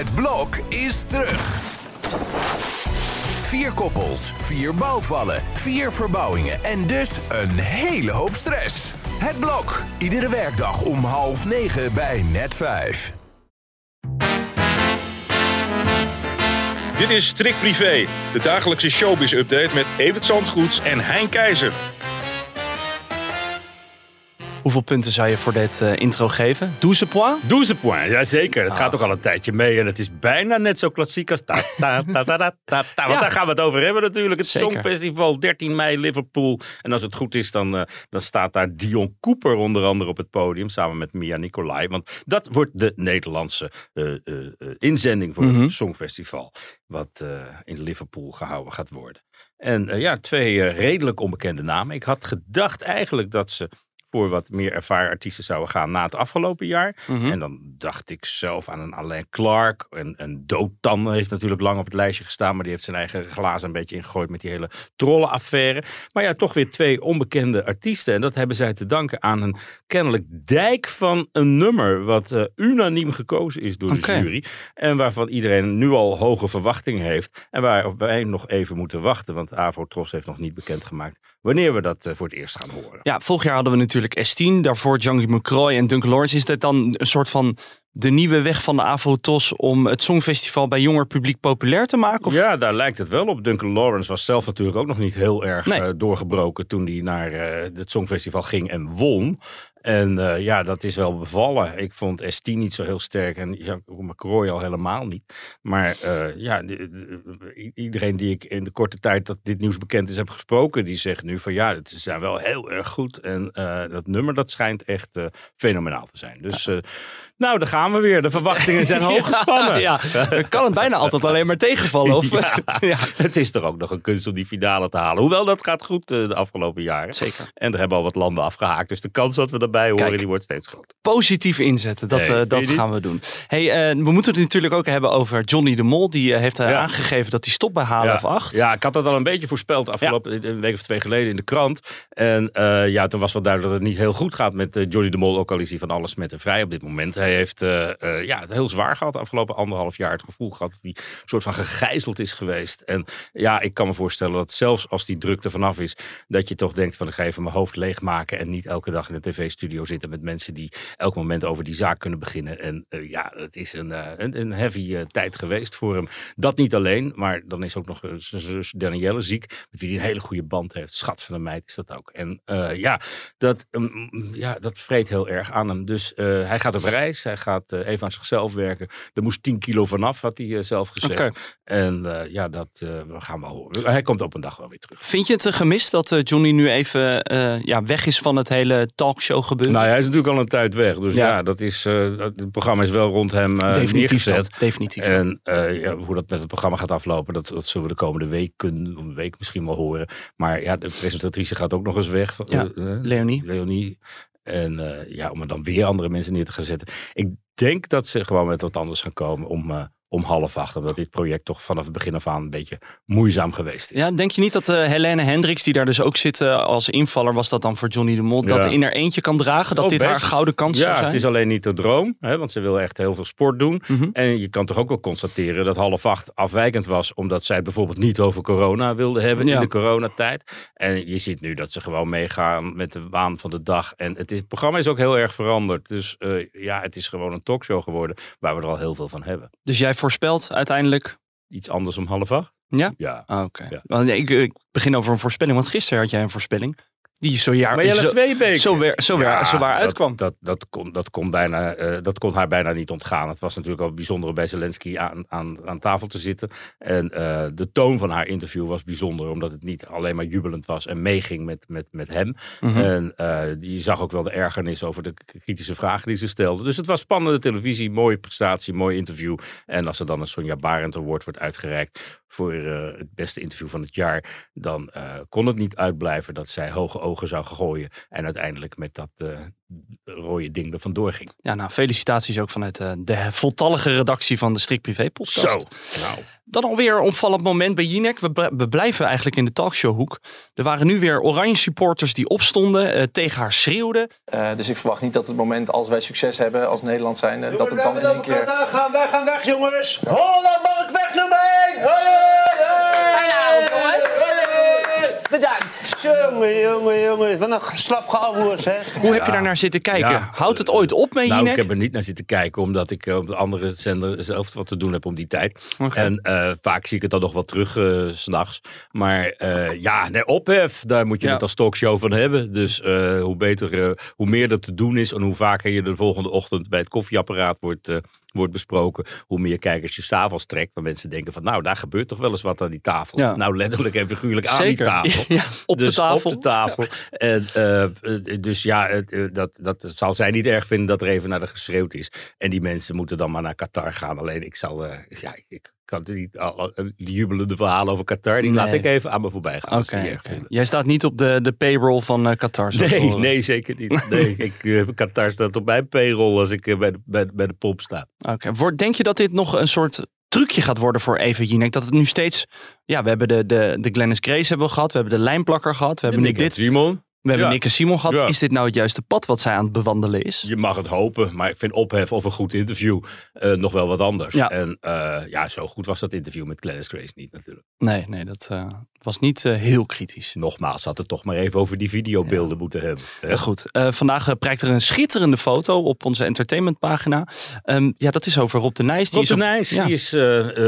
Het blok is terug. Vier koppels, vier bouwvallen, vier verbouwingen en dus een hele hoop stress. Het blok, iedere werkdag om half negen bij net vijf. Dit is Strik Privé, de dagelijkse showbiz-update met Evert Zandgoeds en Hein Keizer. Hoeveel punten zou je voor dit uh, intro geven? 12 points? 12 points, jazeker. Het Ah. gaat ook al een tijdje mee en het is bijna net zo klassiek als ta ta ta ta ta ta, ta. Want Ja. daar gaan we het over hebben natuurlijk. Het Zeker. Songfestival, 13 mei, Liverpool. En als het goed is, dan, eh, dan staat daar Dion Cooper onder andere op het podium. Samen met Mia Nicolai. Want dat wordt de Nederlandse eh, eh, eh, inzending voor Mhm. het Songfestival. Wat eh, in Liverpool gehouden gaat worden. En eh, ja, twee eh, redelijk onbekende namen. Ik had gedacht eigenlijk dat ze voor wat meer ervaren artiesten zouden gaan na het afgelopen jaar. Mhm. En dan dacht ik zelf aan een Alain Clark. En, en Dotan heeft natuurlijk lang op het lijstje gestaan. Maar die heeft zijn eigen glazen een beetje ingegooid met die hele trollenaffaire. Maar ja, toch weer twee onbekende artiesten. En dat hebben zij te danken aan een kennelijk dijk van een nummer. Wat eh, unaniem gekozen is door de jury. En waarvan iedereen nu al hoge verwachtingen heeft. En waar wij nog even moeten wachten. Want Avrotros heeft nog niet bekendgemaakt wanneer we dat eh, voor het eerst gaan horen. Ja, vorig jaar hadden we natuurlijk S10, daarvoor Django McCroy en Duncan Lawrence. Is dit dan een soort van de nieuwe weg van de Avotos om het Songfestival bij jonger publiek populair te maken? Of? Ja, daar lijkt het wel op. Duncan Lawrence was zelf natuurlijk ook nog niet heel erg Nee. eh, doorgebroken toen hij naar eh, het Songfestival ging en won. En eh, ja, dat is wel bevallen. Ik vond S10 niet zo heel sterk en McCroy al helemaal niet. Maar eh, ja, iedereen die ik in de korte tijd dat dit nieuws bekend is heb gesproken, die zegt nu van ja, ze zijn wel heel erg goed. En eh, dat nummer dat schijnt echt fenomenaal te zijn. Dus nou, daar gaan we weer. De verwachtingen zijn hoog gespannen. ja, dan kan het bijna altijd alleen maar tegenvallen. Of, Ja. ja. Het is toch ook nog een kunst om die finale te halen. Hoewel dat gaat goed eh, de afgelopen jaren. Zeker. En er hebben al wat landen afgehaakt. Dus de kans dat we erbij horen, Kijk. die wordt steeds groter. Positief inzetten, dat, eh, dat niet? gaan we doen. Hey, eh, we moeten het natuurlijk ook hebben over Johnny de Mol. Die heeft Ja. aangegeven dat hij stopt bij half ja. acht. Ja, ik had dat al een beetje voorspeld afgelopen een week of twee geleden in de krant. En eh, ja, toen was wel duidelijk dat het niet heel goed gaat met Johnny de Mol. Ook al is hij van alles met en vrij op dit moment. Hij heeft eh, eh, ja, het heel zwaar gehad de afgelopen anderhalf jaar. Het gevoel gehad dat hij een soort van gegijzeld is geweest. En ja, ik kan me voorstellen dat zelfs als die druk er vanaf is, dat je toch denkt van ik ga even mijn hoofd leegmaken en niet elke dag in de tv-studio zitten met mensen die elk moment over die zaak kunnen beginnen. En eh, ja, het is een, een, een heavy tijd geweest voor hem. Dat niet alleen, maar dan is ook nog zijn zus Danielle ziek, met wie hij een hele goede band heeft. Schat van een meid is dat ook. En ja, dat, mm, ja, dat vreet heel erg aan hem. Dus hij gaat op reis, hij gaat eh, even aan zichzelf werken. Er moest 10 kilo vanaf, had hij eh, zelf gezegd. En eh, ja, dat we gaan we horen. Hij komt op een dag wel weer terug. Vind je het gemist dat Johnny nu even ja, weg is van het hele talkshow gebeuren? Nou, hij is natuurlijk al een tijd weg. Dus Ja. ja, dat is, het programma is wel rond hem Definitief dan. neergezet. Definitief. En ja, hoe dat met het programma gaat aflopen, dat, dat zullen we de komende weken, een week misschien wel horen. Maar ja, de presentatrice gaat ook nog eens weg. Ja, Leonie. Leonie. En eh, ja, om er dan weer andere mensen neer te gaan zetten. Ik denk dat ze gewoon met wat anders gaan komen om, eh, om half acht. Omdat dit project toch vanaf het begin af aan een beetje moeizaam geweest is. Ja, denk je niet dat eh Helene Hendricks, die daar dus ook zit eh, als invaller, was dat dan voor Johnny de Mol, dat Ja. in haar eentje kan dragen? Dat Oh, dit best. haar gouden kans ja, zou zijn? het is alleen niet de droom, hè, want ze wil echt heel veel sport doen. Mhm. En je kan toch ook wel constateren dat half acht afwijkend was, omdat zij bijvoorbeeld niet over corona wilde hebben Ja. in de coronatijd. En je ziet nu dat ze gewoon meegaan met de waan van de dag. En het, is, het programma is ook heel erg veranderd. Dus eh, ja, het is gewoon een talkshow geworden waar we er al heel veel van hebben. Dus jij voorspelt uiteindelijk... Iets anders om half acht? Ja? Ja. Ah, Oké. Ja. Nee, Ik, ik begin over een voorspelling, want gisteren had jij een voorspelling. Die zo, jaar, Maar jij zo, had twee zo, weer, zo, weer, zo waar dat- uitkwam. Dat, dat, kon, dat, kon bijna, eh, dat kon haar bijna niet ontgaan. Het was natuurlijk al bijzonder om bij Zelensky aan, aan, aan tafel te zitten. En eh, de toon van haar interview was bijzonder, omdat het niet alleen maar jubelend was en meeging met, met, met hem. Mhm. En eh, je zag ook wel de ergernis over de kritische vragen die ze stelde. Dus het was spannende televisie, mooie prestatie, mooi interview. En als er dan een Sonja Barend Award wordt uitgereikt voor eh, het beste interview van het jaar, dan eh, kon het niet uitblijven dat zij hoge ogen zou gooien en uiteindelijk met dat eh, rode ding er vandoor ging. Ja, nou, felicitaties ook vanuit eh, de voltallige redactie van de Strikt Privé podcast. Zo, nou, Dan alweer een opvallend moment bij Jinek. We, bl- we blijven eigenlijk in de talkshowhoek. Er waren nu weer oranje supporters die opstonden, eh, tegen haar schreeuwden. Eh, dus ik verwacht niet dat het moment als wij succes hebben als Nederland zijn, dat het dan in één keer... gaan, wij gaan weg, jongens. Holland mag ik weg nummer 1. Fijne avond, jongens. Bedankt. Jongen, jongen, jongen. Wat een slap gehouden zeg. Hoe heb je daar naar zitten kijken? Ja, Houdt het ooit op met Nou, Jinek? ik heb er niet naar zitten kijken, omdat ik eh, op de andere zender zelf wat te doen heb om die tijd. En eh, vaak zie ik het dan nog wel terug eh, s s'nachts. Maar eh, ja, nee, ophef, daar moet je Ja. het als talkshow van hebben. Dus eh, hoe beter, eh, hoe meer er te doen is en hoe vaker je de volgende ochtend bij het koffieapparaat wordt, eh, wordt besproken, hoe meer kijkers je s'avonds trekt. Waar mensen denken van, nou, daar gebeurt toch wel eens wat aan die tafel. Ja. Nou, letterlijk en figuurlijk aan die tafel. Ja, op de Dus tafel. Op de tafel. En, eh, eh, dus ja, eh, dat, dat zal zij niet erg vinden dat er even naar de geschreeuwd is. En die mensen moeten dan maar naar Qatar gaan. Alleen ik zal, ja, ik kan al- die jubelende verhalen over Qatar, die laat ik even aan me voorbij gaan. vinden. Jij staat niet op de, de payroll van eh, Qatar. Nee, nee, zeker niet. Nee, ik, eh, Qatar staat op mijn payroll als ik eh, bij, de, bij, bij de pomp sta. Oké. Denk je dat dit nog een soort trucje gaat worden voor Eva Jinek? Dat het nu steeds... Ja, we hebben de, de, de Glennis Grace hebben we gehad. We hebben de lijnplakker gehad. We hebben nu dit. Simon, We hebben Ja. Nick en Simon gehad. Ja. Is dit nou het juiste pad wat zij aan het bewandelen is? Je mag het hopen, maar ik vind ophef of een goed interview eh, nog wel wat anders. Ja. En eh, ja, zo goed was dat interview met Glennis Grace niet natuurlijk. Nee, nee, dat eh, was niet heel kritisch. Nogmaals, had het toch maar even over die videobeelden moeten hebben. hè? Goed, vandaag prijkt er een schitterende foto op onze entertainmentpagina. Ehm, ja, dat is over Rob de Nijs. Die Rob de Nijs die is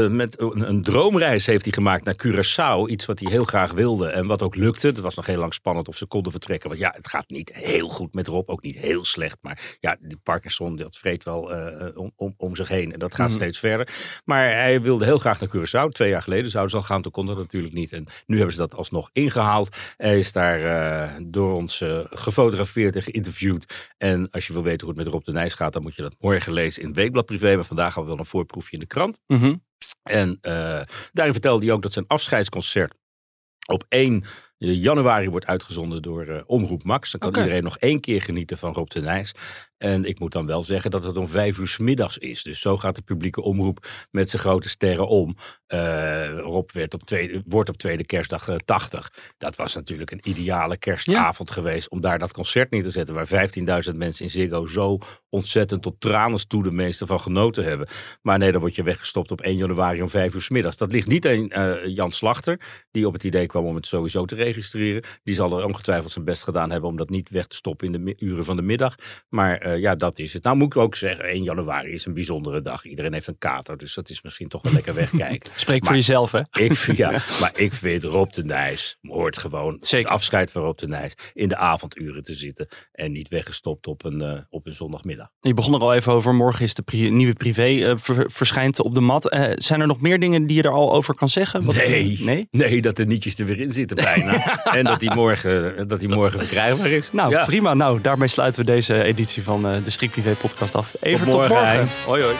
met een, een droomreis heeft hij gemaakt naar Curaçao. Iets wat hij heel graag wilde en wat ook lukte. Het was nog heel lang spannend of ze konden vertrekken. Want ja, het gaat niet heel goed met Rob. Ook niet heel slecht. Maar ja, die Parkinson dat vreet wel eh, om, om, om zich heen. En dat gaat Mhm. steeds verder. Maar hij wilde heel graag naar Curaçao. Twee jaar geleden zouden ze al gaan. Toen kon dat natuurlijk niet. En nu hebben ze dat alsnog ingehaald. Hij is daar eh, door ons eh, gefotografeerd en geïnterviewd. En als je wil weten hoe het met Rob de Nijs gaat, dan moet je dat morgen lezen in het Weekblad Privé. Maar vandaag hebben we wel een voorproefje in de krant. Mhm. En eh, daarin vertelde hij ook dat zijn afscheidsconcert op 1 januari wordt uitgezonden door eh, Omroep Max. Dan kan iedereen nog één keer genieten van Rob de Nijs. En ik moet dan wel zeggen dat het om vijf uur 's middags is. Dus zo gaat de publieke omroep met zijn grote sterren om. Eh, Rob werd op tweede, wordt op tweede kerstdag eh, 80. Dat was natuurlijk een ideale kerstavond geweest om daar dat concert neer te zetten. Waar 15.000 mensen in Ziggo zo ontzettend tot tranen toe de meeste van genoten hebben. Maar nee, dan word je weggestopt op 1 januari om 5 uur 's middags. Dat ligt niet aan eh, Jan Slachter, die op het idee kwam om het sowieso te registreren. Die zal er ongetwijfeld zijn best gedaan hebben om dat niet weg te stoppen in de uren van de middag. Maar eh, ja, dat is het. Nou moet ik ook zeggen, 1 januari is een bijzondere dag. Iedereen heeft een kater, dus dat is misschien toch wel lekker wegkijken. Spreek voor jezelf, hè? Ik ja, maar ik vind Rob de Nijs hoort gewoon Zeker. het afscheid van Rob de Nijs in de avonduren te zitten en niet weggestopt op een, eh, op een zondagmiddag. Je begon er al even over. Morgen is de pri- nieuwe privé eh, ver- verschijnt op de mat. Zijn er nog meer dingen die je er al over kan zeggen? Wat- Nee, Nee? nee, dat de nietjes er weer in zitten bijna. en dat die morgen, dat die morgen verkrijgbaar is. Nou, Ja. prima. Nou, daarmee sluiten we deze editie van eh, de Strikt Privé podcast af. Even Tot morgen, tot morgen. Hoi, hoi.